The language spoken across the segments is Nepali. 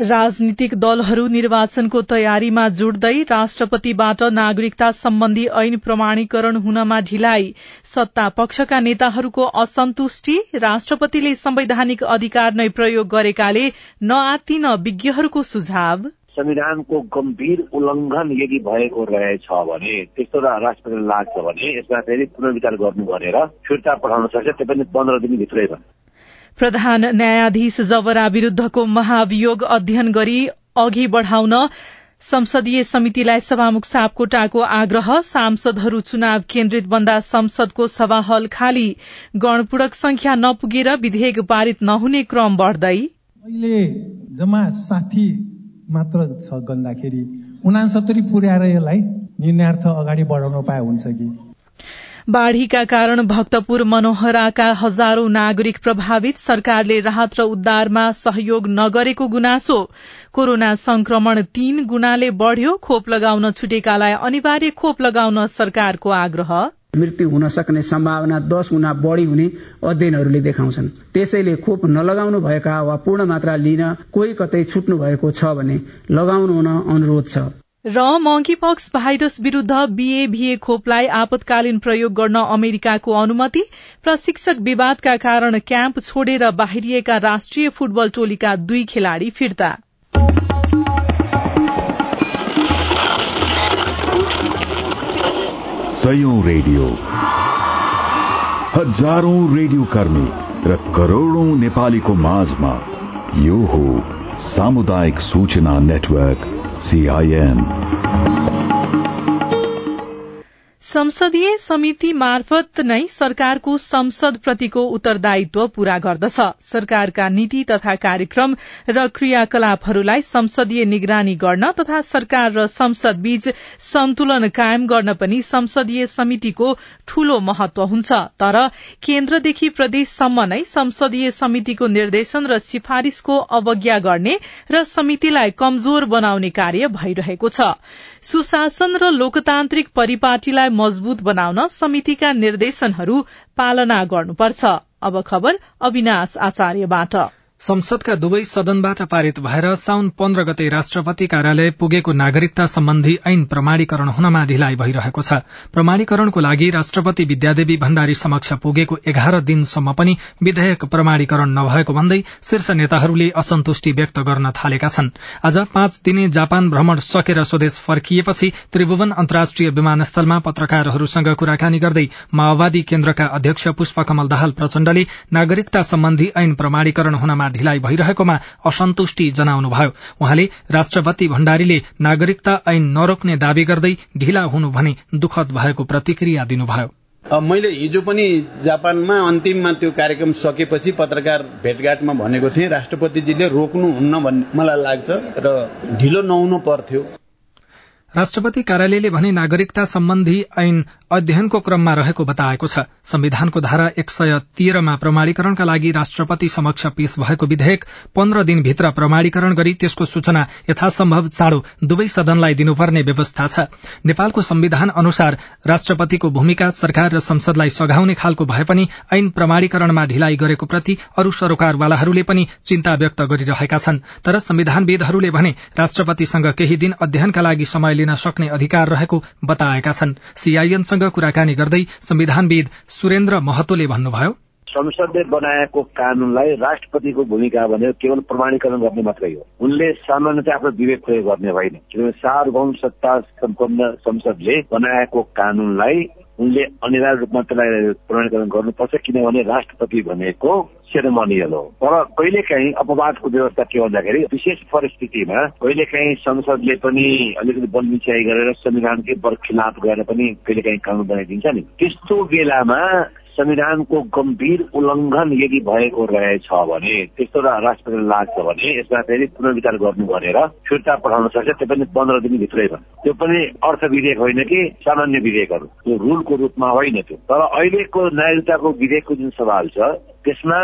राजनीतिक दलहरू निर्वाचनको तयारीमा जुट्दै राष्ट्रपतिबाट नागरिकता सम्बन्धी ऐन प्रमाणीकरण हुनमा ढिलाइ। सत्ता पक्षका नेताहरूको असन्तुष्टि राष्ट्रपतिले संवैधानिक अधिकार नै प्रयोग गरेकाले नआत्तिन विज्ञहरूको सुझाव। संविधानको गम्भीर उल्लंघन यदि भएको रहेछ भने त्यस्तो राष्ट्रपतिले लाग्छ भने यसमा फेरि पुनर्विचार गर्नु भनेर फिर्ता पठाउन सक्छ त्यो पनि पन्ध्र दिनभित्रै प्रधान न्यायाधीश जवरा विरूद्धको महाभियोग अध्ययन गरी अघि बढ़ाउन संसदीय समितिलाई सभामुख सापकोटाको आग्रह। सांसदहरू चुनाव केन्द्रित बन्दा संसदको सभा हल खाली। गणपूरक संख्या नपुगेर विधेयक पारित नहुने क्रम बढ़दै। अहिले जम्मा साठी मात्र छ गन्दाखेरि। उनासत्तरी पुर्याएर यसलाई निर्णयार्थ अगाडि बढाउन पाए हुन्छ कि? बाढ़ीका कारण भक्तपुर मनोहराका हजारौं नागरिक प्रभावित। सरकारले राहत र उद्धारमा सहयोग नगरेको गुनासो। कोरोना संक्रमण तीन गुणाले बढ़्यो। खोप लगाउन छुटेकालाई अनिवार्य खोप लगाउन सरकारको आग्रह। मृत्यु हुन सक्ने सम्भावना दश गुणा बढ़ी हुने अध्ययनहरूले देखाउँछन्। त्यसैले खोप नलगाउनु भएका वा पूर्ण मात्रा लिन कोही कतै छुट्नु भएको छ भने लगाउनु हुन अनुरोध छ। र मंकीपक्स भाइरस विरूद्ध बीएभीए खोपलाई आपतकालीन प्रयोग गर्न अमेरिकाको अनुमति प्रशिक्षक विवादका कारण क्याम्प छोडेर बाहिरिएका राष्ट्रिय फुटबल टोलीका दुई खेलाड़ी फिर्ता। रेडियो। हजारौं रेडियो कर्मी र करोड़ौं नेपालीको माझमा यो हो सामुदायिक सूचना नेटवर्क। सीआईएन संसदीय समिति मार्फत नै सरकारको संसद प्रतिको उत्तरदायित्व पूरा गर्दछ। सरकारका नीति तथा कार्यक्रम र क्रियाकलापहरूलाई संसदीय निगरानी गर्न तथा सरकार र संसद बीच सन्तुलन कायम गर्न पनि संसदीय समितिको ठूलो महत्व हुन्छ। तर केन्द्रदेखि प्रदेशसम्म नै संसदीय समितिको निर्देशन र सिफारिशको अवज्ञा गर्ने र समितिलाई कमजोर बनाउने कार्य भइरहेको छ। सुशासन र लोकतान्त्रिक परिपाटीलाई मजबूत बनाउन समितिका निर्देशनहरू पालना गर्नुपर्छ। अब खबर अविनाश आचार्यबाट। संसदका दुवै सदनबाट पारित भएर साउन पन्ध्र गते राष्ट्रपति कार्यालय पुगेको नागरिकता सम्बन्धी ऐन प्रमाणीकरण हुनमा ढिलाइ भइरहेको छ। प्रमाणीकरणको लागि राष्ट्रपति विद्यादेवी भण्डारी समक्ष पुगेको एघार दिनसम्म पनि विधेयक प्रमाणीकरण नभएको भन्दै शीर्ष नेताहरूले असन्तुष्टि व्यक्त गर्न थालेका छन्। आज पाँच दिने जापान भ्रमण सकेर स्वदेश फर्किएपछि त्रिभुवन अन्तर्राष्ट्रिय विमानस्थलमा पत्रकारहरूसँग कुराकानी गर्दै माओवादी केन्द्रका अध्यक्ष पुष्पकमल दाहाल प्रचण्डले नागरिकता सम्बन्धी ऐन प्रमाणीकरण हुनमा ढिलाइ भइरहेकोमा असन्तुष्टि जनाउनुभयो। वहाँले राष्ट्रपति भण्डारीले नागरिकता ऐन नरोक्ने दावी गर्दै ढिला हुनु भने दुखद भएको प्रतिक्रिया दिनुभयो। मैले हिजो पनि जापानमा अन्तिममा त्यो कार्यक्रम सकेपछि पत्रकार भेटघाटमा भनेको थिएँ राष्ट्रपतिजीले रोक्नुहुन्न भन्ने मलाई लाग्छ र ढिलो नहुनु पर्थ्यो। राष्ट्रपति कार्यालयले भने नागरिकता सम्बन्धी ऐन अध्ययनको क्रममा रहेको बताएको छ। संविधानको धारा एक सय तेह्रमा प्रमाणीकरणका लागि राष्ट्रपति समक्ष पेश भएको विधेयक पन्ध्र दिनभित्र प्रमाणीकरण गरी त्यसको सूचना यथासम्भव चाँडो दुवै सदनलाई दिनुपर्ने व्यवस्था छ। नेपालको संविधान अनुसार राष्ट्रपतिको भूमिका सरकार र संसदलाई सघाउने खालको भए पनि ऐन प्रमाणीकरणमा ढिलाइ गरेको प्रति अरू सरोकारवालाहरूले पनि चिन्ता व्यक्त गरिरहेका छन्। तर संविधानविदहरूले भने राष्ट्रपतिसँग केही दिन अध्ययनका लागि समय लिन सक्ने अधिकार रहेको बताएका छन्। सीआईएनसँग कुराकानी गर्दै संविधानविद सुरेन्द्र महतोले भन्नुभयो संसदले बनाएको कानूनलाई राष्ट्रपतिको भूमिका भनेर केवल प्रमाणीकरण गर्ने मात्रै हो। उनले सामान्यतः आफ्नो विवेक प्रयोग गर्ने होइन किनभने सार्वभौम सत्ता सम्पन्न संसदले बनाएको कानूनलाई उनले अनिवार्य रूपमा त्यसलाई प्रमाणीकरण गर्नुपर्छ किनभने राष्ट्रपति भनेको सेरेमोनियल हो। तर कहिलेकाहीँ अपवादको व्यवस्था के भन्दाखेरि विशेष परिस्थितिमा कहिलेकाहीँ संसदले पनि अलिकति बलमिच्याइ गरेर संविधानकै बरखिलाफ गएर पनि कहिलेकाहीँ कानून बनाइदिन्छ नि। त्यस्तो बेलामा संविधानको गम्भीर उल्लङ्घन यदि भएको रहेछ भने त्यस्तो राष्ट्रपतिलाई लाग्छ भने यसमा फेरि पुनर्विचार गर्नु भनेर फिर्ता पठाउन सक्छ त्यो पनि पन्ध्र दिनभित्रैमा त्यो पनि अर्थ विधेयक होइन कि सामान्य विधेयकहरू। त्यो रुलको रूपमा होइन त्यो। तर अहिलेको नागरिकताको विधेयकको जुन सवाल छ त्यसमा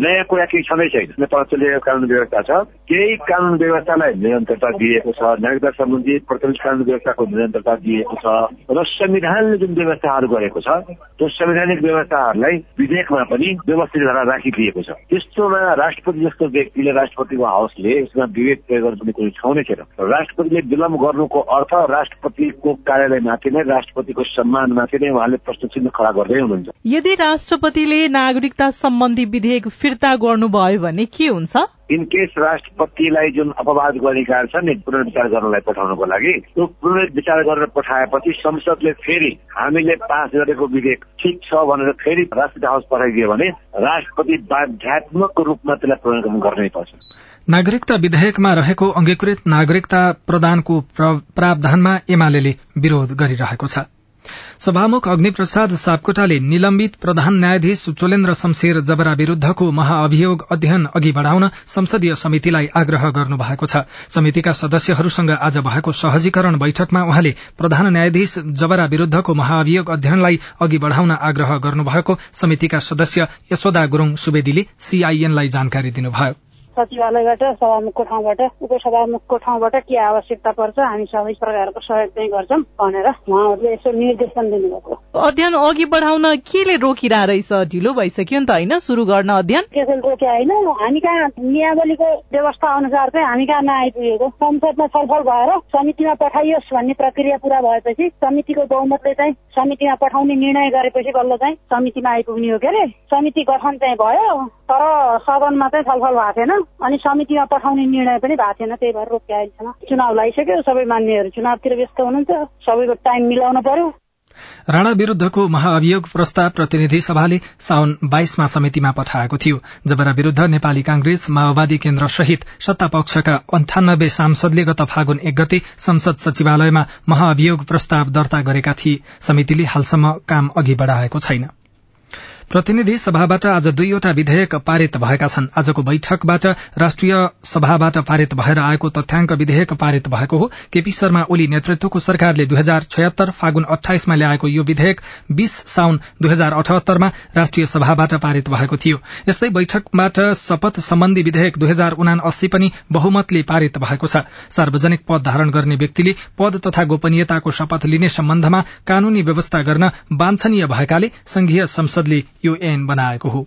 नयाँ कुरा केही छँदै छैन। नेपाल चलिरहेको कानुन व्यवस्था छ। केही कानुन व्यवस्थालाई निरन्तरता दिएको छ। नागरिकता सम्बन्धी प्रचलित कानुन व्यवस्थाको निरन्तरता दिएको छ र संविधानले जुन व्यवस्थाहरू गरेको छ त्यो संवैधानिक व्यवस्थाहरूलाई विधेयकमा पनि व्यवस्थित गरेर राखिदिएको छ। त्यस्तोमा राष्ट्रपति जस्तो व्यक्तिले राष्ट्रपतिको हाउसले यसमा विवेक प्रयोग गर्नु कुनै ठाउँ नै छैन। राष्ट्रपतिले विलम्ब गर्नुको अर्थ राष्ट्रपतिको कार्यालयमाथि नै राष्ट्रपतिको सम्मानमाथि नै उहाँले प्रश्न चिन्ह खडा गर्दै हुनुहुन्छ। यदि राष्ट्रपतिले नागरिकता सम्बन्धी विधेयक फिर्ता गर्नुभयो भने के हुन्छ? इन केस राष्ट्रपतिलाई जुन अपवादको अधिकार छ नि पुनर्विचार गर्नलाई पठाउनको लागि त्यो पुनर्विचार गरेर पठाएपछि संसदले फेरि हामीले पास गरेको विधेयक ठिक छ भनेर फेरि राष्ट्रपति हाउस पठाइदियो भने राष्ट्रपति बाध्यात्मक रूपमा त्यसलाई प्रयोग गर्नै पर्छ। नागरिकता विधेयकमा रहेको अंगीकृत नागरिकता प्रदानको प्रावधानमा एमाले विरोध गरिरहेको छ। सभामुख अग्निप्रसाद सापकोटाले निलम्बित प्रधान न्यायाधीश चोलेन्द्र शमशेर जबरा विरूद्धको महाअभियोग अध्ययन अघि बढ़ाउन संसदीय समितिलाई आग्रह गर्नुभएको छ। समितिका सदस्यहरूसँग आज भएको सहजीकरण बैठकमा उहाँले प्रधान न्यायाधीश जबरा विरूद्धको महाअभियोग अध्ययनलाई अघि बढ़ाउन आग्रह गर्नुभएको समितिका सदस्य यशोदा गुरूङ सुवेदीले सीआईएनलाई जानकारी दिनुभयो। सचिवालयबाट सभामुखको ठाउँबाट उपसभामुखको ठाउँबाट के आवश्यकता पर्छ हामी सबै प्रकारको सहयोग चाहिँ गर्छौँ भनेर उहाँहरूले यसो निर्देशन दिनुभएको अध्ययन अघि बढाउन केले रोकिरह रहेछ? ढिलो भइसक्यो नि त होइन? सुरु गर्न अध्ययन? त्यसले रोके होइन? हामी कहाँ नियावलीको व्यवस्था अनुसार चाहिँ हामी कहाँ नआइपुगेको संसदमा छलफल भएर समितिमा पठाइयोस् भन्ने प्रक्रिया पूरा भएपछि समितिको बहुमतले चाहिँ समितिमा पठाउने निर्णय गरेपछि बल्ल चाहिँ समितिमा आइपुग्ने हो के अरे? समिति गठन चाहिँ भयो तर सदनमा चाहिँ छलफल भएको थिएन अनि समितिमा पठाउने निर्णय पनि भएको थिएन त्यही भएर रोक्यो अहिलेसम्म चुनाव लगाइसक्यो सबै मान्नेहरू चुनावतिर व्यस्त हुनुहुन्छ सबैको टाइम मिलाउनु पर्यो। राणा विरूद्धको महाअभियोग प्रस्ताव प्रतिनिधि सभाले साउन बाइसमा समितिमा पठाएको थियो। जबरा विरूद्ध नेपाली कांग्रेस माओवादी केन्द्र सहित सत्तापक्षका अन्ठानब्बे सांसदले गत फागुन एक गते संसद सचिवालयमा महाअभियोग प्रस्ताव दर्ता गरेका थिए। समितिले हालसम्म काम अघि बढ़ाएको छैन। प्रतिनिधि सभाबाट आज दुईवटा विधेयक पारित भएका छन्। आजको बैठकबाट राष्ट्रिय सभाबाट पारित भएर आएको तथ्याङ्क विधेयक पारित भएको हो। केपी शर्मा ओली नेतृत्वको सरकारले दुई हजार छयत्तर फागुन अठाइसमा ल्याएको यो विधेयक बीस साउन दुई हजार अठहत्तरमा राष्ट्रिय सभाबाट पारित भएको थियो। यस्तै बैठकबाट शपथ सम्बन्धी विधेयक दुई हजार उना अस्सी पनि बहुमतले पारित भएको छ। सार्वजनिक पद धारण गर्ने व्यक्तिले पद तथा गोपनीयताको शपथ लिने सम्बन्धमा कानूनी व्यवस्था गर्न वाञ्छनीय भएकाले संघीय संसदले यो ऐन बनाएको हो।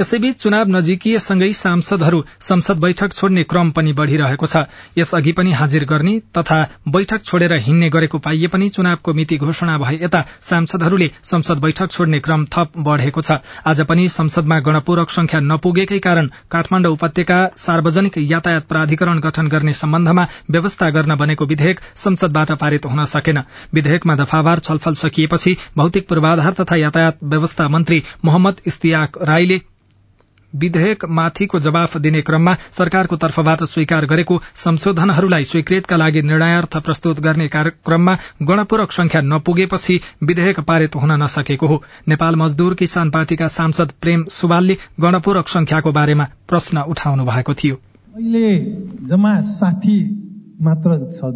यसैबीच चुनाव नजिकिएसँगै सांसदहरू संसद बैठक छोड्ने क्रम पनि बढ़िरहेको छ। यसअघि पनि हाजिर गर्ने तथा बैठक छोडेर हिँड्ने गरेको पाइए पनि चुनावको मिति घोषणा भए यता सांसदहरूले संसद बैठक छोड्ने क्रम थप बढ़ेको छ। आज पनि संसदमा गणपूरक संख्या नपुगेकै कारण काठमाण्ड उपत्यका सार्वजनिक यातायात प्राधिकरण गठन गर्ने सम्बन्धमा व्यवस्था गर्न बनेको विधेयक संसदबाट पारित हुन सकेन। विधेयकमा दफावार छलफल सकिएपछि भौतिक पूर्वाधार तथा यातायात व्यवस्था मन्त्री मोहम्मद इस्तियाक राईले विधेयक माथिको जवाफ दिने क्रममा सरकारको तर्फबाट स्वीकार गरेको संशोधनहरूलाई स्वीकृतका लागि निर्णयार्थ प्रस्तुत गर्ने कार्यक्रममा गणपूरक संख्या नपुगेपछि विधेयक पारित हुन नसकेको हो। नेपाल मजदूर किसान पार्टीका सांसद प्रेम सुवालले गणपूरक संख्याको बारेमा प्रश्न उठाउनु भएको थियो। अहिले जम्मा साठी मात्र छ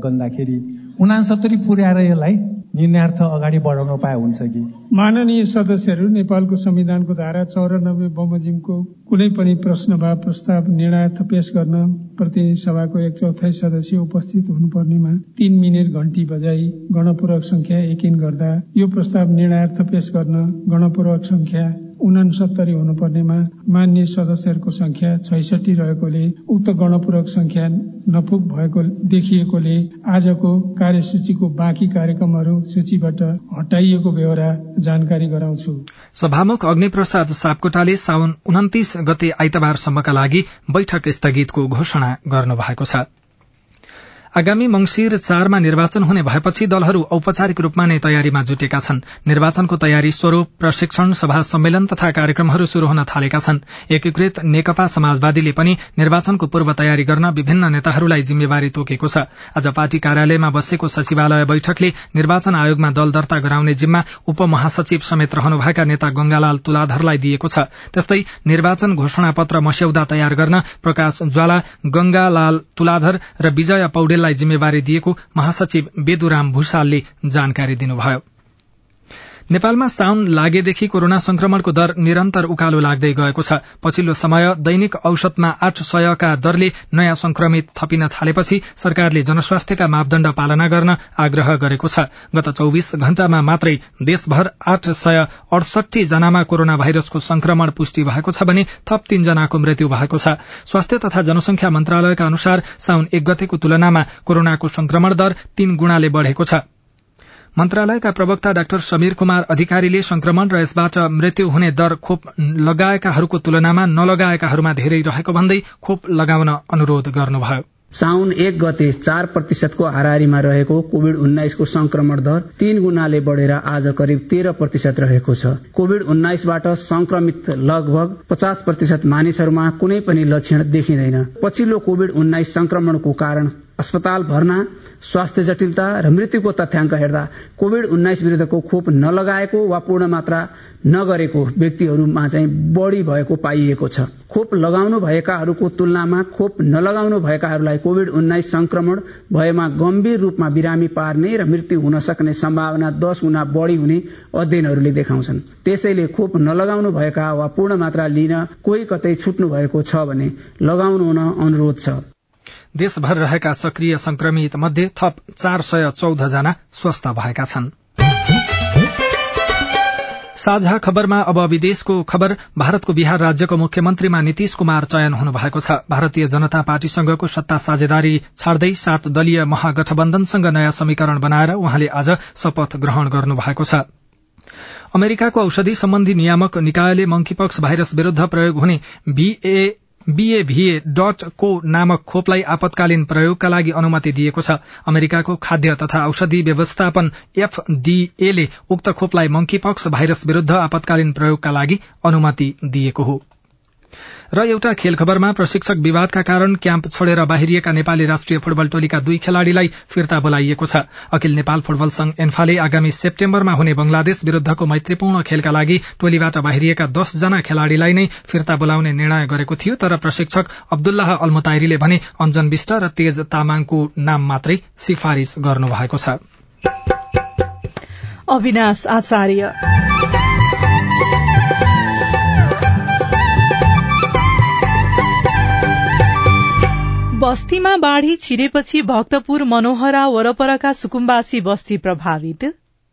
उनासत्तरी पुर्याएर यसलाई निर्णयार्थ अगाडि बढाउन पाए हुन्छ कि? माननीय सदस्यहरू नेपालको संविधानको धारा चौरानब्बे बमोजिमको कुनै पनि प्रश्न वा प्रस्ताव निर्णयार्थ पेश गर्न प्रतिनिधि सभाको एक चौथाइ सदस्य उपस्थित हुनुपर्नेमा तीन मिनट घण्टी बजाई गणपूर्वक संख्या एकिन गर्दा यो प्रस्ताव निर्णयार्थ पेश गर्न गणपूर्वक संख्या उनासत्तरी हुनुपर्नेमा मान्य सदस्यहरूको संख्या छैसठी रहेकोले उक्त गणपूरक संख्या नपुग भएको देखिएकोले आजको कार्यसूचीको बाँकी कार्यक्रमहरू सूचीबाट हटाइएको बेहोरा जानकारी गराउँछु। सभामुख अग्निप्रसाद सापकोटाले साउन उन्तिस गते आइतबारसम्मका लागि बैठक स्थगितको घोषणा गर्नु भएको छ। आगामी मंगिर चारमा निर्वाचन हुने भएपछि दलहरू औपचारिक रूपमा नै तयारीमा जुटेका छन्। निर्वाचनको तयारी स्वरूप प्रशिक्षण सभा सम्मेलन तथा कार्यक्रमहरू शुरू हुन थालेका छन्। एकीकृत नेकपा समाजवादीले पनि निर्वाचनको पूर्व तयारी गर्न विभिन्न नेताहरूलाई जिम्मेवारी तोकेको छ। आज पार्टी कार्यालयमा बसेको सचिवालय बैठकले निर्वाचन आयोगमा दल दर्ता गराउने जिम्मा उपमहासचिव समेत रहनुभएका नेता गंगालाल तुलाधरलाई दिएको छ। त्यस्तै निर्वाचन घोषणा पत्र मस्यौदा तयार गर्न प्रकाश ज्वाला गंगालाल तुलाधर र विजय पौडेललाई जिम्मेवारी दिएको महासचिव बेदुराम भूषालले जानकारी दिनुभयो। नेपालमा साउन लागेदेखि कोरोना संक्रमणको दर निरन्तर उकालो लाग्दै गएको छ। पछिल्लो समय दैनिक औषधमा आठ सयका दरले नयाँ संक्रमित थपिन थालेपछि सरकारले जनस्वास्थ्यका मापदण्ड पालना गर्न आग्रह गरेको छ। गत चौविस घण्टामा मात्रै देशभर आठ सय अडसठी जनामा कोरोना भाइरसको संक्रमण पुष्टि भएको छ भने थप तीनजनाको मृत्यु भएको छ। स्वास्थ्य तथा जनसंख्या मन्त्रालयका अनुसार साउन एक गतेको तुलनामा कोरोनाको संक्रमण दर तीन गुणाले बढ़ेको छ। मन्त्रालयका प्रवक्ता डाक्टर समीर कुमार अधिकारीले संक्रमण र यसबाट मृत्यु हुने दर खोप लगाएकाहरूको तुलनामा नलगाएकाहरूमा धेरै रहेको भन्दै खोप लगाउन अनुरोध गर्नुभयो। साउन एक गते चार प्रतिशतको हाराहारीमा रहेको कोविड उन्नाइसको संक्रमण दर तीन गुणाले बढ़ेर आज करिब तेह्र प्रतिशत रहेको छ। कोविड उन्नाइसबाट संक्रमित लगभग पचास प्रतिशत मानिसहरूमा कुनै पनि लक्षण देखिँदैन। पछिल्लो कोविड उन्नाइस संक्रमणको कारण अस्पताल भर्ना स्वास्थ्य जटिलता र मृत्युको तथ्याङ्क हेर्दा कोविड उन्नाइस विरूद्धको खोप नलगाएको वा पूर्ण मात्रा नगरेको व्यक्तिहरूमा चाहिँ बढ़ी भएको पाइएको छ। खोप लगाउनु भएकाहरूको तुलनामा खोप नलगाउनु भएकाहरूलाई कोविड उन्नाइस संक्रमण भएमा गम्भीर रूपमा बिरामी पार्ने र मृत्यु हुन सक्ने सम्भावना दश गुणा बढ़ी हुने अध्ययनहरूले देखाउँछन्। त्यसैले खोप नलगाउनु भएका वा पूर्ण मात्रा लिन कोही कतै छुट्नु भएको छ भने लगाउनु हुन अनुरोध छ। देशभर रहेका सक्रिय संक्रमित मध्ये थप चार सय चौध जना स्वस्थ भएका छन्। साझा खबरमा अब विदेशको खबर। भारतको बिहार राज्यको मुख्यमन्त्रीमा नीतिश कुमार चयन हुनु भएको छ। भारतीय जनता पार्टीसँगको सत्ता साझेदारी छाड्दै सात दलीय महागठबन्धनसँग नयाँ समीकरण बनाएर उहाँले आज शपथ ग्रहण गर्नु भएको छ। अमेरिकाको औषधि सम्बन्धी नियामक निकायले मंकीपक्स भाइरस विरूद्ध प्रयोग हुने बीए बीएभीए डट को नामक खोपलाई आपतकालीन प्रयोगका लागि अनुमति दिएको छ। अमेरिकाको खाद्य तथा औषधि व्यवस्थापन एफडीए ले उक्त खोपलाई मंकीपक्स भाइरस विरूद्ध आपतकालीन प्रयोगका लागि अनुमति दिएको हो। र एउटा खेल खबरमा प्रशिक्षक विवादका कारण क्याम्प छोडेर बाहिरिएका नेपाली राष्ट्रिय फुटबल टोलीका दुई खेलाड़ीलाई फिर्ता बोलाइएको छ। अखिल नेपाल फुटबल संघ एन्फाले आगामी सेप्टेम्बरमा हुने बंगलादेश विरूद्धको मैत्रीपूर्ण खेलका लागि टोलीबाट बाहिरिएका दश जना खेलाड़ीलाई नै फिर्ता बोलाउने निर्णय गरेको थियो तर प्रशिक्षक अब्दुल्लाह अल्मुताइरीले भने अञ्जन विष्ट र तेज तामाङको नाम मात्रै सिफारिश गर्नु भएको छ। अविनाश आचार्य। बस्तीमा बाढ़ी छिरेपछि भक्तपुर मनोहरा वरपरका सुकुम्बासी बस्ती प्रभावित।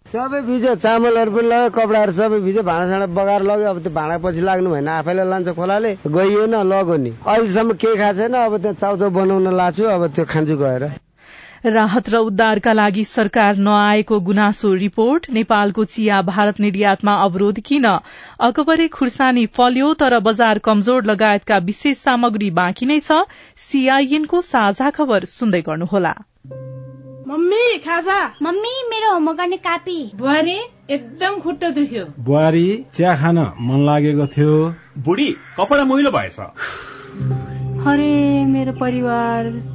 सबै भिज्यो चामलहरू पनि लग्यो कपडाहरू सबै भिज्यो भाँडासाँडा बगाएर लग्यो। अब त्यो भाँडा पछि लाग्नु भएन आफैले लान्छ खोलाले गइयो न लगो नि। अहिलेसम्म केही खाएको छैन अब त्यो चाउचाउ बनाउन लाछु अब त्यो खान्छु गएर। राहत र उद्धारका लागि सरकार नआएको गुनासो रिपोर्ट। नेपालको चिया भारत निर्यातमा अवरोध किन? अकबरे खुर्सानी फल्यो तर बजार कमजोर लगायतका विशेष सामग्री बाँकी नै छ। सीआईएनको साझा खबर सुन्दै गर्नुहोला। मम्मी खाजा। मम्मी मेरो होमवर्क गर्ने कापी। बुहारी एकदम खुट्टा दुख्यो। बुहारी चिया खान मन लागेको थियो। बुढी कपडा मैलो भएछ। अरे मेरो परिवार।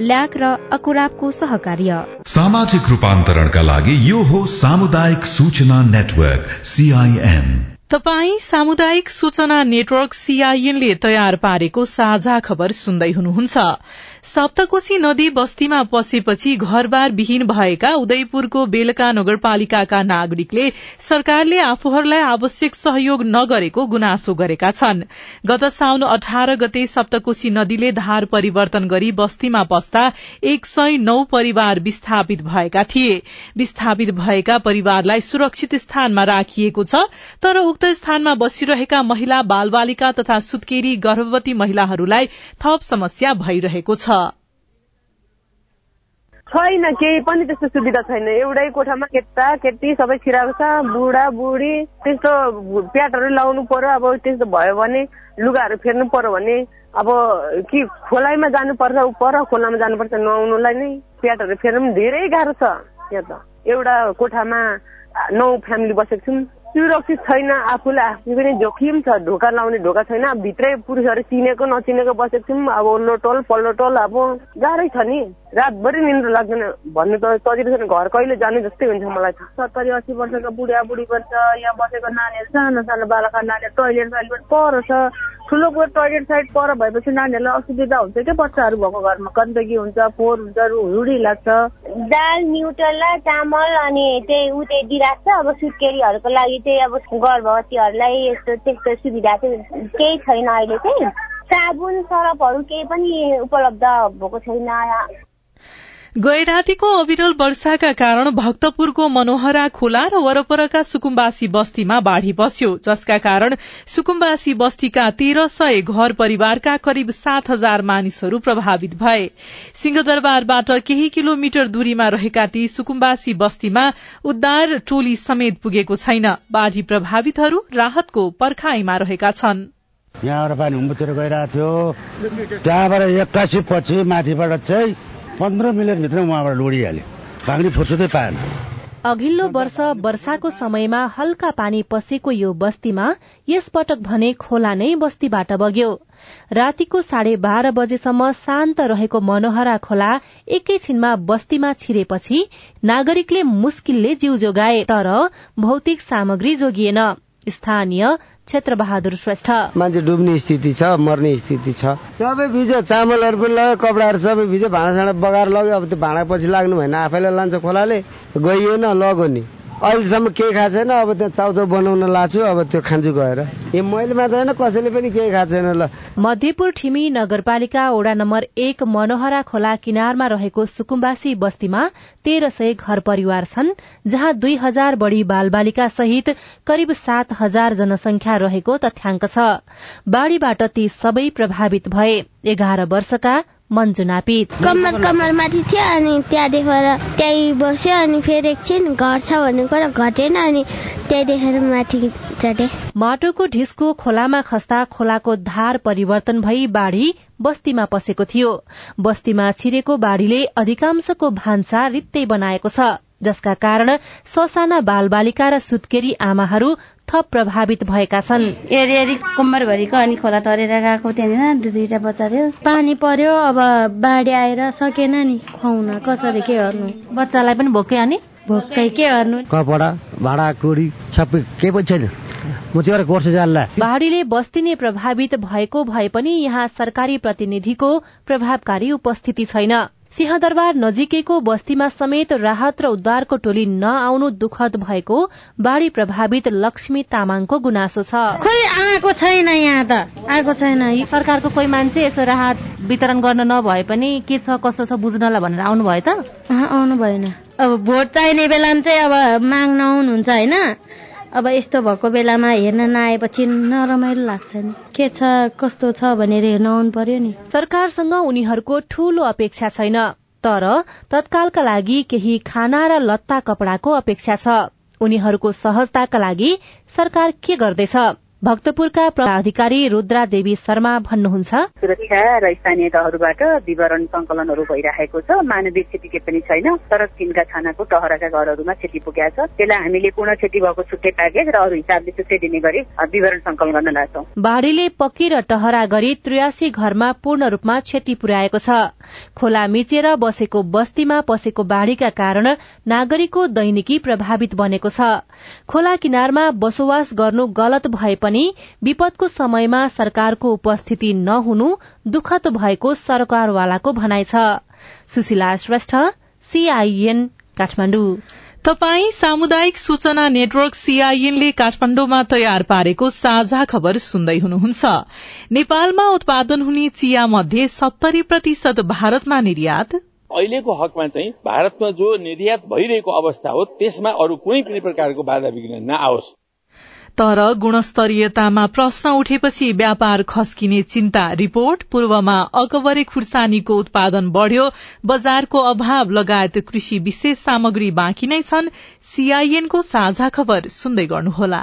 ल्याक र अकुराबको सहकार्य। सामाजिक रूपान्तरणका लागि यो हो सामुदायिक सूचना नेटवर्क सीआईएन तपाई सामुदायिक सूचना नेटवर्क सीआईएनले तयार पारेको साझा खबर सुन्दै हुनुहुन्छ। सप्तकोशी नदी बस्तीमा पसेपछि घरबार विहीन भएका उदयपुरको बेलका नगरपालिकाका नागरिकले सरकारले आफूहरूलाई आवश्यक सहयोग नगरेको गुनासो गरेका छन्। गत साउन अठार गते सप्तकोशी नदीले धार परिवर्तन गरी बस्तीमा पस्दा एक सय नौ परिवार विस्थापित भएका थिए। विस्थापित भएका परिवारलाई सुरक्षित स्थानमा राखिएको छ तर उक्त स्थानमा बसिरहेका महिला बालबालिका तथा सुत्केरी गर्भवती महिलाहरूलाई थप समस्या भइरहेको छ। छैन केही पनि त्यस्तो सुविधा छैन। एउटै कोठामा केटा केटी सबै छिराएको बुढा बुढी त्यस्तो प्याटहरू लाउनु पर्यो। अब त्यस्तो भयो भने लुगाहरू फेर्नु पर्यो भने अब कि खोलाइमा जानुपर्छ पर खोलामा जानुपर्छ नुहाउनुलाई नै प्याटहरू फेर्नु धेरै गाह्रो छ। यहाँ त एउटा कोठामा नौ फ्यामिली बसेको छौँ। सुरक्षित छैन आफूलाई आफू पनि जोखिम छ ढोका लाउने ढोका छैन भित्रै पुरुषहरू चिनेको नचिनेको बसेको छौँ अब ओल्लो टोल पल्लो टोल अब गाह्रै छ नि। रातभरि निन्द्र लाग्दैन। भन्नु त सजिलो छैन घर कहिले जाने जस्तै हुन्छ मलाई सत्तरी अस्सी वर्षको बुढा बुढी बन्छ यहाँ बसेको नानीहरू सानो सानो बालका नानीहरू टोइलेट साइड पर छ। ठुलो टोइलेट साइड पर भएपछि नानीहरूलाई असुविधा हुन्छ क्या बच्चाहरू भएको घरमा गन्दगी हुन्छ फोहोर हुन्छ रुडी लाग्छ। दाल न्युट्रल चामल अनि त्यही उ त्यही दिइरहेको छ। अब सुत्केरीहरूको लागि चाहिँ अब गर्भवतीहरूलाई यस्तो त्यस्तो सुविधा चाहिँ केही छैन अहिले चाहिँ। साबुन सरपहरू केही पनि उपलब्ध भएको छैन। गैरातीको अविरल वर्षाका कारण भक्तपुरको मनोहरा खोला र वरपरका सुकुम्बासी बस्तीमा बाढ़ी बस्यो। जसका कारण सुकुम्बासी बस्तीका तेह्र सय घर परिवारका करिब सात हजार मानिसहरू प्रभावित भए। सिंहदरबारबाट केही किलोमिटर दूरीमा रहेका ती सुकुम्बासी बस्तीमा उद्धार टोली समेत पुगेको छैन। बाढ़ी प्रभावितहरू राहतको पर्खाईमा रहेका छन्। यहाँबाट पानी गइरहेको थियो। त्यहाँबाट एक्कासी पछि माथिबाट चाहिँ पन्ध्र मिनटभित्र उहाँबाट लोडिहाल्यो। भाग्ने फुर्सदै पाएन। अघिल्लो वर्ष वर्षाको समयमा हल्का पानी पसेको यो बस्तीमा यसपटक भने खोला नै बस्तीबाट बग्यो। रातिको साढे बाह्र बजेसम्म शान्त रहेको मनोहरा खोला एकैछिनमा बस्तीमा छिरेपछि नागरिकले मुस्किलले जीव जोगाए तर भौतिक सामग्री जोगिएन। स्थानीय क्षेत्र बहादुर श्रेष्ठ। मान्छे डुब्ने स्थिति छ मर्ने स्थिति छ। सबै भिज्यो चामलहरू पनि लग्यो कपडाहरू सबै भिज्यो भाँडासाँडा बगाएर लग्यो। अब त्यो भाँडा पछि लाग्नु भएन आफैले लान्छ खोलाले। गइयो न लग्यो नि। अहिलेसम्म केही खाएको छैन अब त्यो चाउचाउ बनाउन लाछु अब त्यो खान्छु गएर। ए मैले मात्र होइन कसैले पनि केही खाएको छैन ल। मध्यपुर ठिमी नगरपालिका वडा नम्बर एक मनोहरा खोला किनारमा रहेको सुकुम्बासी बस्तीमा तेह्र सय घर परिवार छन् जहाँ दुई हजार बढ़ी बालबालिका सहित करिब सात हजार जनसंख्या रहेको तथ्याङ्क छ। बाढ़ीबाट ती सबै प्रभावित भए। एघार वर्षका मन्जु नापित कम्मर कम्मर माथि थियो अनि त्यहाँ देखेर त्यही बस्यो अनि फेरि एकछिन घर छ भन्ने कुरा घटेन अनि त्यही देखेर माथि चढे। माटोको ढिस्को खोलामा खस्दा खोलाको धार परिवर्तन भई बाढ़ी बस्तीमा पसेको थियो। बस्तीमा छिरेको बाढ़ीले अधिकांशको भान्सा रित्तै बनाएको छ जसका कारण ससाना बालबालिका र सुत्केरी आमाहरू थप प्रभावित भएका छन्। एरी एरी कम्मरभरिको अनि खोला तरेर गएको त्यहाँनिर दुईटा बच्चा थियो। पानी पर्यो अब बाढी आएर सकेन नि। खुवाउन कसरी के गर्नु? बच्चालाई पनि भोकै अनि? भोकै के गर्नु? कपडा भाडा कुडी सबै केही पनि छैन। म चाहिँ गोर्छ जाल्ला। बाढ़ीले बस्ती नै प्रभावित भएको भए पनि यहाँ सरकारी प्रतिनिधिको प्रभावकारी उपस्थिति छैन। सिंहदरबार नजिकैको बस्तीमा समेत राहत र उद्धारको टोली नआउनु दुखद भएको बाढ़ी प्रभावित लक्ष्मी तामाङको गुनासो छ। खोइ आएको छैन यहाँ त। आएको छैन। सरकारको कोही मान्छे यसो राहत वितरण गर्न नभए पनि के छ कसो छ बुझ्नलाई भनेर आउनु भयो त? आउनु भएन अब भोट चाहिने बेलामा चाहिँ अब माग्न आउनुहुन्छ होइन? अब यस्तो भएको बेलामा हेर्न नआएपछि नरमाइलो लाग्छ नि। के छ कस्तो छ भनेर हेर्न आउनु पर्यो नि। सरकारसँग उनीहरूको ठूलो अपेक्षा छैन तर तत्कालका लागि केही खाना र लत्ता कपडाको अपेक्षा छ। उनीहरूको सहजताका लागि सरकार के गर्दैछ? भक्तपुरका अधिकारी रुद्रा देवी शर्मा भन्नुहुन्छ। सुरक्षा र स्थानीय तहहरूबाट विवरण संकलनहरू भइरहेको छ। मानवीय क्षति के पनि छैन। तर तिनका छानाको टहराका घरहरूमा क्षति पुगेको छ। त्यसलाई हामीले पूर्ण क्षति भएको छुट्टै प्याकेज र अरू हिसाबले छुट्टै दिने गरी विवरण संकलन गर्न लाग्छौँ बाढ़ीले पक्की र टहरा गरी त्रियासी घरमा पूर्ण रूपमा क्षति पुर्याएको छ। खोला मिचेर बसेको बस्तीमा पसेको बाढ़ीका कारण नागरिकको दैनिकी प्रभावित बनेको छ। खोला किनारमा बसोबास गर्नु गलत भए पनि विपदको समयमा सरकारको उपस्थिति नहुनु दुखद भएको सरकारवालाको भनाइ छ। सुशीला श्रेष्ठ सीआईएन काठमाडौँ। तपाई सामुदायिक सूचना नेटवर्क सीआईएनले काठमाण्डुमा तयार पारेको साझा खबर सुन्दै हुनुहुन्छ। नेपालमा उत्पादन हुने चिया मध्ये सत्तरी प्रतिशत भारतमा निर्यात। अहिलेको हकमा चाहिँ भारतमा जो निर्यात भइरहेको अवस्था हो त्यसमा अरू कुनै पनि प्रकारको बाधा विघ्न नआओस्। तर गुणस्तरीयतामा प्रश्न उठेपछि व्यापार खस्किने चिन्ता। रिपोर्ट पूर्वमा अकबरे खुर्सानीको उत्पादन बढ़्यो बजारको अभाव लगायत कृषि विशेष सामग्री बाँकी नै छन्। सीआईएनको साझा खबर सुन्दै गर्नुहोला।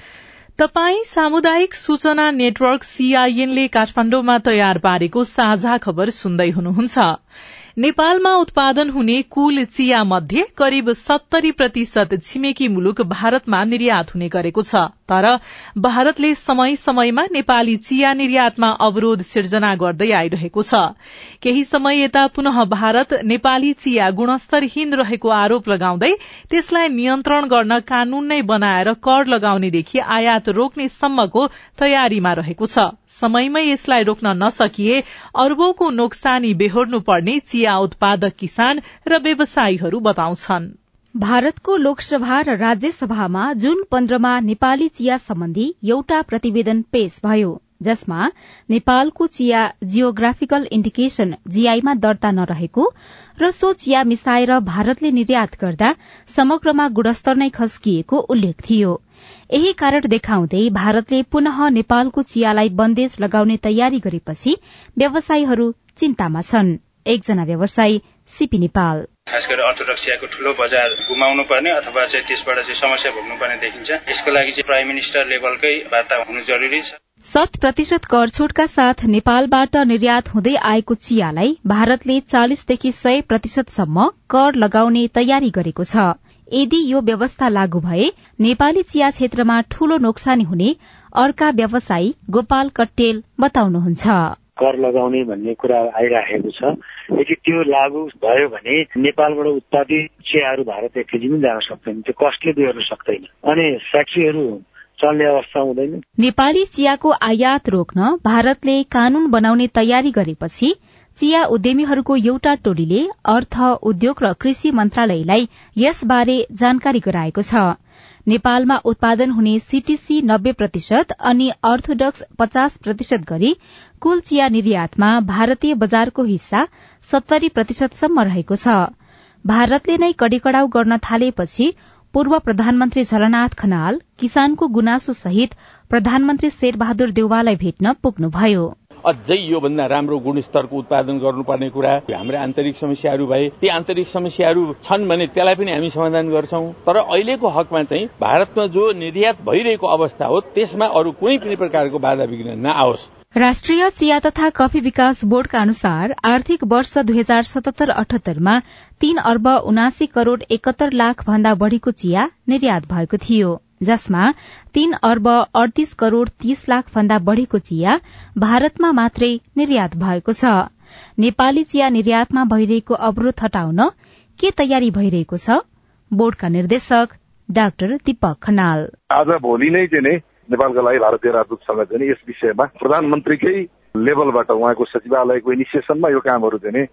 तपाई सामुदायिक सूचना नेटवर्क सीआईएनले काठमाण्डुमा तयार पारेको साझा खबर सुन्दै हुनुहुन्छ। नेपालमा उत्पादन हुने कुल चिया मध्ये करिब सत्तरी प्रतिशत छिमेकी मुलुक भारतमा निर्यात हुने गरेको छ। तर भारतले समय समयमा नेपाली चिया निर्यातमा अवरोध सिर्जना गर्दै आइरहेको छ। केही समय यता पुनः भारत नेपाली चिया गुणस्तरहीन रहेको आरोप लगाउँदै त्यसलाई नियन्त्रण गर्न कानून नै बनाएर कर लगाउनेदेखि आयात रोक्ने सम्मको तयारीमा रहेको छ। समयमै यसलाई रोक्न नसकिए अर्बौंको नोक्सानी बेहोर्नु पर्ने चिया उत्पादक किसान र व्यवसायीहरू बताउँछन्। भारतको लोकसभा र राज्यसभामा जून पन्ध्रमा नेपाली चिया सम्बन्धी एउटा प्रतिवेदन पेश भयो जसमा नेपालको चिया जियोग्राफिकल इन्डिकेशन जीआईमा दर्ता नरहेको र सो चिया मिसाएर भारतले निर्यात गर्दा समग्रमा गुणस्तर नै खस्किएको उल्लेख थियो। यही कारण देखाउँदै भारतले पुनः नेपालको चियालाई बन्देज लगाउने तयारी गरेपछि व्यवसायीहरू चिन्तामा छन्। एकजना व्यवसायी सिपी नेपाल। खास गरेर अर्थोडक्सियाको ठूलो बजार गुमाउनु पर्ने अथवा चाहिँ त्यसबाट चाहिँ समस्या भोग्नु पर्ने देखिन्छ। यसको लागि चाहिँ प्राइम मिनिस्टर लेभलकै वार्ता हुनु जरुरी छ। शत प्रतिशत कर छूटका साथ नेपालबाट निर्यात हुँदै आएको चियालाई भारतले चालिसदेखि सय प्रतिशतसम्म कर लगाउने तयारी गरेको छ। यदि यो व्यवस्था लागू भए नेपाली चिया क्षेत्रमा ठूलो नोक्सानी हुने अर्का व्यवसायी गोपाल कट्टेल बताउनुहुन्छ। कर लगाउने भन्ने कुरा आइराखेको छ। यदि त्यो लागू भयो भने नेपालबाट उत्पादित चियाहरू भारत एक केजी पनि जान सक्दैन। त्यो कस्टले बिहोर्न सक्दैन। अनि फ्याक्ट्रीहरू चल्ने अवस्था हुँदैन। नेपाली चियाको आयात रोक्न भारतले कानून बनाउने तयारी गरेपछि चिया उद्यमीहरूको एउटा टोलीले अर्थ उद्योग र कृषि मन्त्रालयलाई यसबारे जानकारी गराएको छ। नेपालमा उत्पादन हुने सीटीसी नब्बे प्रतिशत अनि अर्थोडक्स पचास प्रतिशत गरी कुल चिया निर्यातमा भारतीय बजारको हिस्सा सत्तरी प्रतिशतसम्म रहेको छ। भारतले नै कड़ीकड़ाउ गर्न थालेपछि पूर्व प्रधानमन्त्री झलनाथ खनाल किसानको गुनासो सहित प्रधानमन्त्री शेरबहादुर देउवालाई भेट्न पुग्नुभयो। अझै योभन्दा राम्रो गुणस्तरको उत्पादन गर्नुपर्ने कुरा हाम्रा आन्तरिक समस्याहरू भए ती आन्तरिक समस्याहरू छन् भने त्यसलाई पनि हामी समाधान गर्छौं। तर अहिलेको हकमा चाहिँ भारतमा जो निर्यात भइरहेको अवस्था हो त्यसमा अरू कुनै पनि प्रकारको बाधा विघ्न नआओस्। राष्ट्रिय चिया तथा कफी विकास बोर्डका अनुसार आर्थिक वर्ष दुई हजार सतहत्तर अठहत्तरमा तीन अर्ब उनासी करोड़ एकहत्तर लाख भन्दा बढ़ीको चिया निर्यात भएको थियो। जसमा तीन अर्ब अडतीस करोड़ तीस लाख भन्दा बढ़ीको चिया भारतमा मात्रै निर्यात भएको छ। नेपाली चिया निर्यातमा भइरहेको अवरोध हटाउन के तयारी भइरहेको छ? बोर्डका निर्देशक डाक्टर दीपक खनाल। आज भोलि नै नेपालका लागि भारतीय राजदूत सङ्घ चाहिँ यस विषयमा प्रधानमन्त्रीकै लेभलबाट उहाँको सचिवालयको इनिसिएसनमा यो कामहरू चाहिँ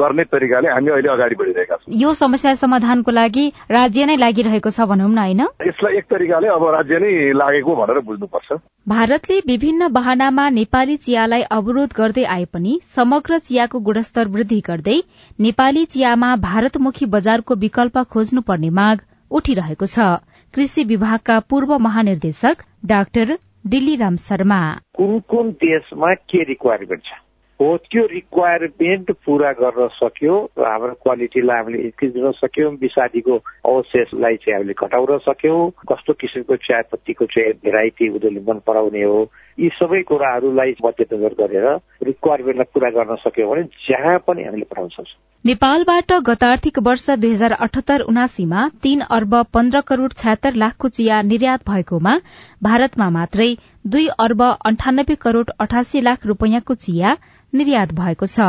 गर्ने तरिकाले हामी अहिले अगाडि बढिरहेका छौँ। यो समस्या समाधानको लागि राज्य नै लागिरहेको छ भनौँ न होइन? यसलाई एक तरिकाले अब राज्य नै लागेको भनेर बुझ्नुपर्छ। भारतले विभिन्न बहानामा नेपाली चियालाई अवरोध गर्दै आए पनि समग्र चियाको गुणस्तर वृद्धि गर्दै नेपाली चियामा भारतमुखी बजारको विकल्प खोज्नुपर्ने माग उठिरहेको छ। कृषि विभागका पूर्व महानिर्देशक डाक्टर दिल्लीराम शर्मा। कुन कुन देशमा के रिक्वायरमेन्ट छ? हो त्यो रिक्वायरमेन्ट पुरा गर्न सक्यो र हाम्रो क्वालिटीलाई हामीले इन्क्रिज गर्न सक्यौँ विषादीको अवशेषलाई चाहिँ हामीले घटाउन सक्यौँ कस्तो किसिमको चियापत्तीको चाहिँ भेराइटी उनीहरूले मन पराउने हो यी सबै कुराहरूलाई मध्यनजर गरेर रिक्वायरमेन्टलाई पूरा गर्न सक्यौँ भने जहाँ पनि हामीले पठाउन सक्छौँ नेपालबाट गत आर्थिक वर्ष दुई हजार अठहत्तर उनासीमा तीन अर्ब पन्ध्र करोड़ छयत्तर लाखको चिया निर्यात भएकोमा भारतमा मात्रै दुई अर्ब अन्ठानब्बे करोड़ अठासी लाख रूपियाँको चिया निर्यात भएको छ।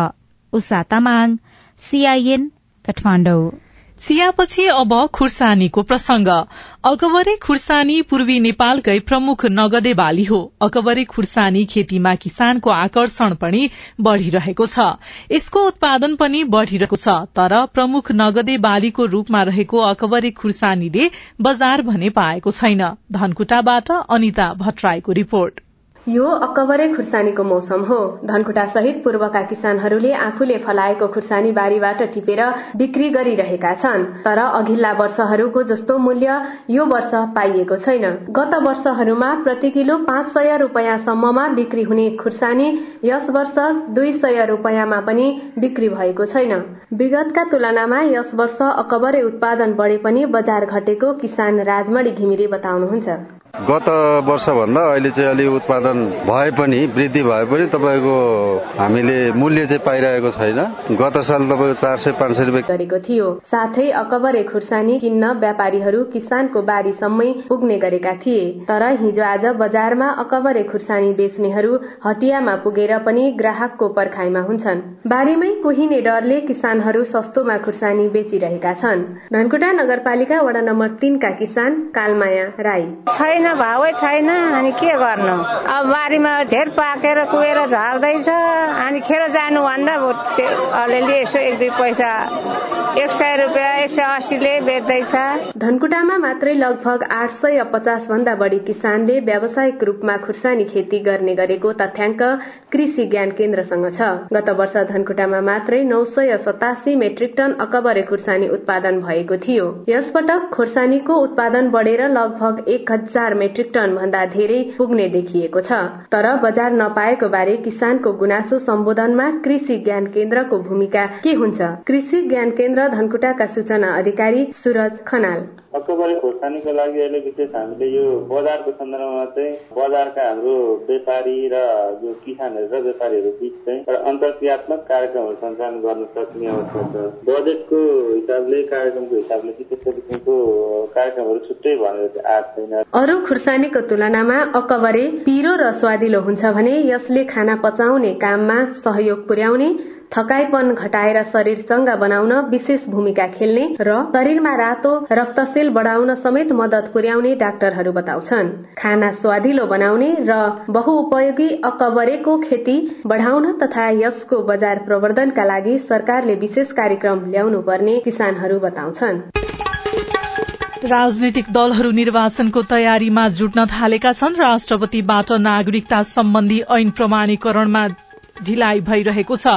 उषा तामाङ सीआईएन काठमाडौँ। चियापछि अब खुर्सानीको प्रसंग। अकबरे खुर्सानी पूर्वी नेपालकै प्रमुख नगदे बाली हो। अकबरे खुर्सानी खेतीमा किसानको आकर्षण पनि बढ़िरहेको छ। यसको उत्पादन पनि बढ़िरहेको छ। तर प्रमुख नगदे बालीको रूपमा रहेको अकबरे खुर्सानीले बजार भने पाएको छैन। धनकुटाबाट अनिता भट्टराईको रिपोर्ट। यो अक्कबरे खुर्सानीको मौसम हो। धनकुटा सहित पूर्वका किसानहरूले आफूले फलाएको खुर्सानी बारीबाट टिपेर बिक्री गरिरहेका छन्। तर अघिल्ला वर्षहरूको जस्तो मूल्य यो वर्ष पाइएको छैन। गत वर्षहरूमा प्रति किलो पाँच सय रूपियाँसम्ममा बिक्री हुने खुर्सानी यस वर्ष दुई सय रूपियाँमा पनि बिक्री भएको छैन। विगतका तुलनामा यस वर्ष अकबरे उत्पादन बढे पनि बजार घटेको किसान राजमणी घिमिरे बताउनुहुन्छ। गत वर्षभन्दा अहिले चाहिँ अलि उत्पादन भए पनि वृद्धि भए पनि तपाईँको हामीले मूल्य चाहिँ पाइरहेको छैन। गत साल तपाईँको चार सय पाँच सय रुपियाँ गरेको थियो। साथै अकबरे खुर्सानी किन्न व्यापारीहरू किसानको बारीसम्मै पुग्ने गरेका थिए। तर हिजो आज बजारमा अकबरे खुर्सानी बेच्नेहरू हटियामा पुगेर पनि ग्राहकको पर्खाइमा हुन्छन्। बारीमै कुहिने डरले किसानहरू सस्तोमा खुर्सानी बेचिरहेका छन्। धनकुटा नगरपालिका वडा नम्बर तीनका किसान कालमाया राई। छैन भावै छैन अनि के गर्नु? अब बारीमा धेर पाकेर कुहेर झर्दैछ अनि खेर जानुभन्दा अलिअलि यसो एक दुई पैसा एक सय रुपियाँ एक सय अस्सीले बेच्दैछ। धनकुटामा मात्रै लगभग आठ सय पचास भन्दा बढी किसानले व्यावसायिक रूपमा खुर्सानी खेती गर्ने गरेको तथ्याङ्क कृषि ज्ञान केन्द्रसँग छ। गत वर्ष धनकुटामा मात्रै नौ सय सतासी मेट्रिक टन अकबरे खुर्सानी उत्पादन भएको थियो। यसपटक खुर्सानीको उत्पादन बढेर लगभग एक हजार मेट्रिक टन भन्दा धेरै पुग्ने देखिएको छ। तर बजार नपाएको बारे किसानको गुनासो सम्बोधनमा कृषि ज्ञान केन्द्रको भूमिका के हुन्छ? कृषि ज्ञान केन्द्र धनकुटाका सूचना अधिकारी सुरज खनाल। अक्टोबरे खोर्सानीको लागि अहिले विशेष हामीले यो बजारको सन्दर्भमा चाहिँ बजारका हाम्रो व्यापारी र जो किसानहरू र व्यापारीहरू बिच चाहिँ अन्तर्क्रियात्मक कार्यक्रमहरू सञ्चालन गर्न सक्ने अवस्था छ। बजेटको हिसाबले कार्यक्रमको हिसाबले चाहिँ त्यस्तो किसिमको कार्यक्रमहरू छुट्टै भनेर चाहिँ आएको छैन। अरू खुर्सानीको तुलनामा अकबरे पिरो र स्वादिलो हुन्छ भने यसले खाना पचाउने काममा सहयोग पुर्याउने थकाइपन घटाएर शरीर चंगा बनाउन विशेष भूमिका खेल्ने र शरीरमा रातो रक्तशेल बढ़ाउन समेत मदत पुर्याउने डाक्टरहरू बताउँछन्। खाना स्वादिलो बनाउने र बहुउपयोगी अकबरेको खेती बढ़ाउन तथा यसको बजार प्रवर्धनका लागि सरकारले विशेष कार्यक्रम ल्याउनु पर्ने किसानहरू बताउँछन्। राजनीतिक दलहरू निर्वाचनको तयारीमा जुट्न थालेका छन्। राष्ट्रपतिबाट नागरिकता सम्बन्धी ऐन प्रमाणीकरणमा ढिलाइ भइरहेको छ।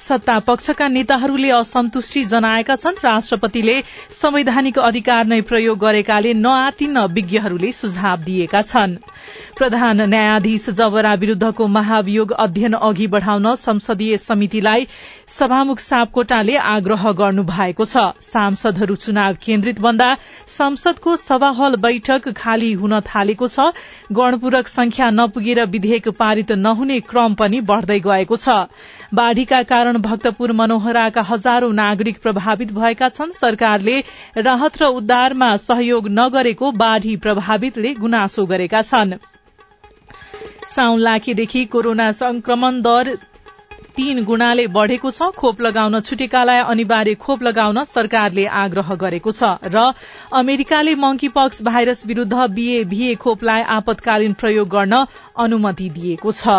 सत्ता पक्षका नेताहरूले असन्तुष्टि जनाएका छन्। राष्ट्रपतिले संवैधानिक अधिकार नै प्रयोग गरेकाले नआतिन्न विज्ञहरूले सुझाव दिएका छन्। प्रधान न्यायाधीश जवरा विरूद्धको महाभियोग अध्ययन अघि बढ़ाउन संसदीय समितिलाई सभामुख सापकोटाले आग्रह गर्नु भएको छ। सांसदहरू चुनाव केन्द्रित भन्दा संसदको सभाहल बैठक खाली हुन थालेको छ। गणपूरक संख्या नपुगेर विधेयक पारित नहुने क्रम पनि बढ़दै गएको छ। बाढ़ीका कारण भक्तपुर मनोहराका हजारौं नागरिक प्रभावित भएका छन्। सरकारले राहत र उद्धारमा सहयोग नगरेको बाढ़ी प्रभावितले गुनासो गरेका छन्। साउन लाखेदेखि कोरोना संक्रमण दर तीन गुणाले बढ़ेको छ। खोप लगाउन छुटेकालाई अनिवार्य खोप लगाउन सरकारले आग्रह गरेको छ र अमेरिकाले मंकी पक्स भाइरस विरूद्ध बीए खोपलाई आपतकालीन प्रयोग गर्न अनुमति दिएको छ।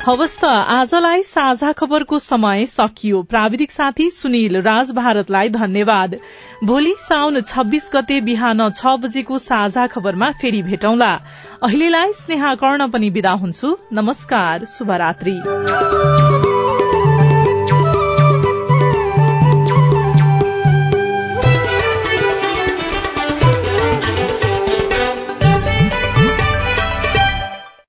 हवस् आजलाई साझा खबरको समय सकियो। प्राविधिक साथी सुनिल राज भारतलाई धन्यवाद। भोलि साउन छब्बीस गते बिहान छ बजेको साझा खबरमा फेरि भेटौंला। अहिलेलाई स्नेहा कर्ण पनि विदा हुन्छु। नमस्कार शुभरात्री।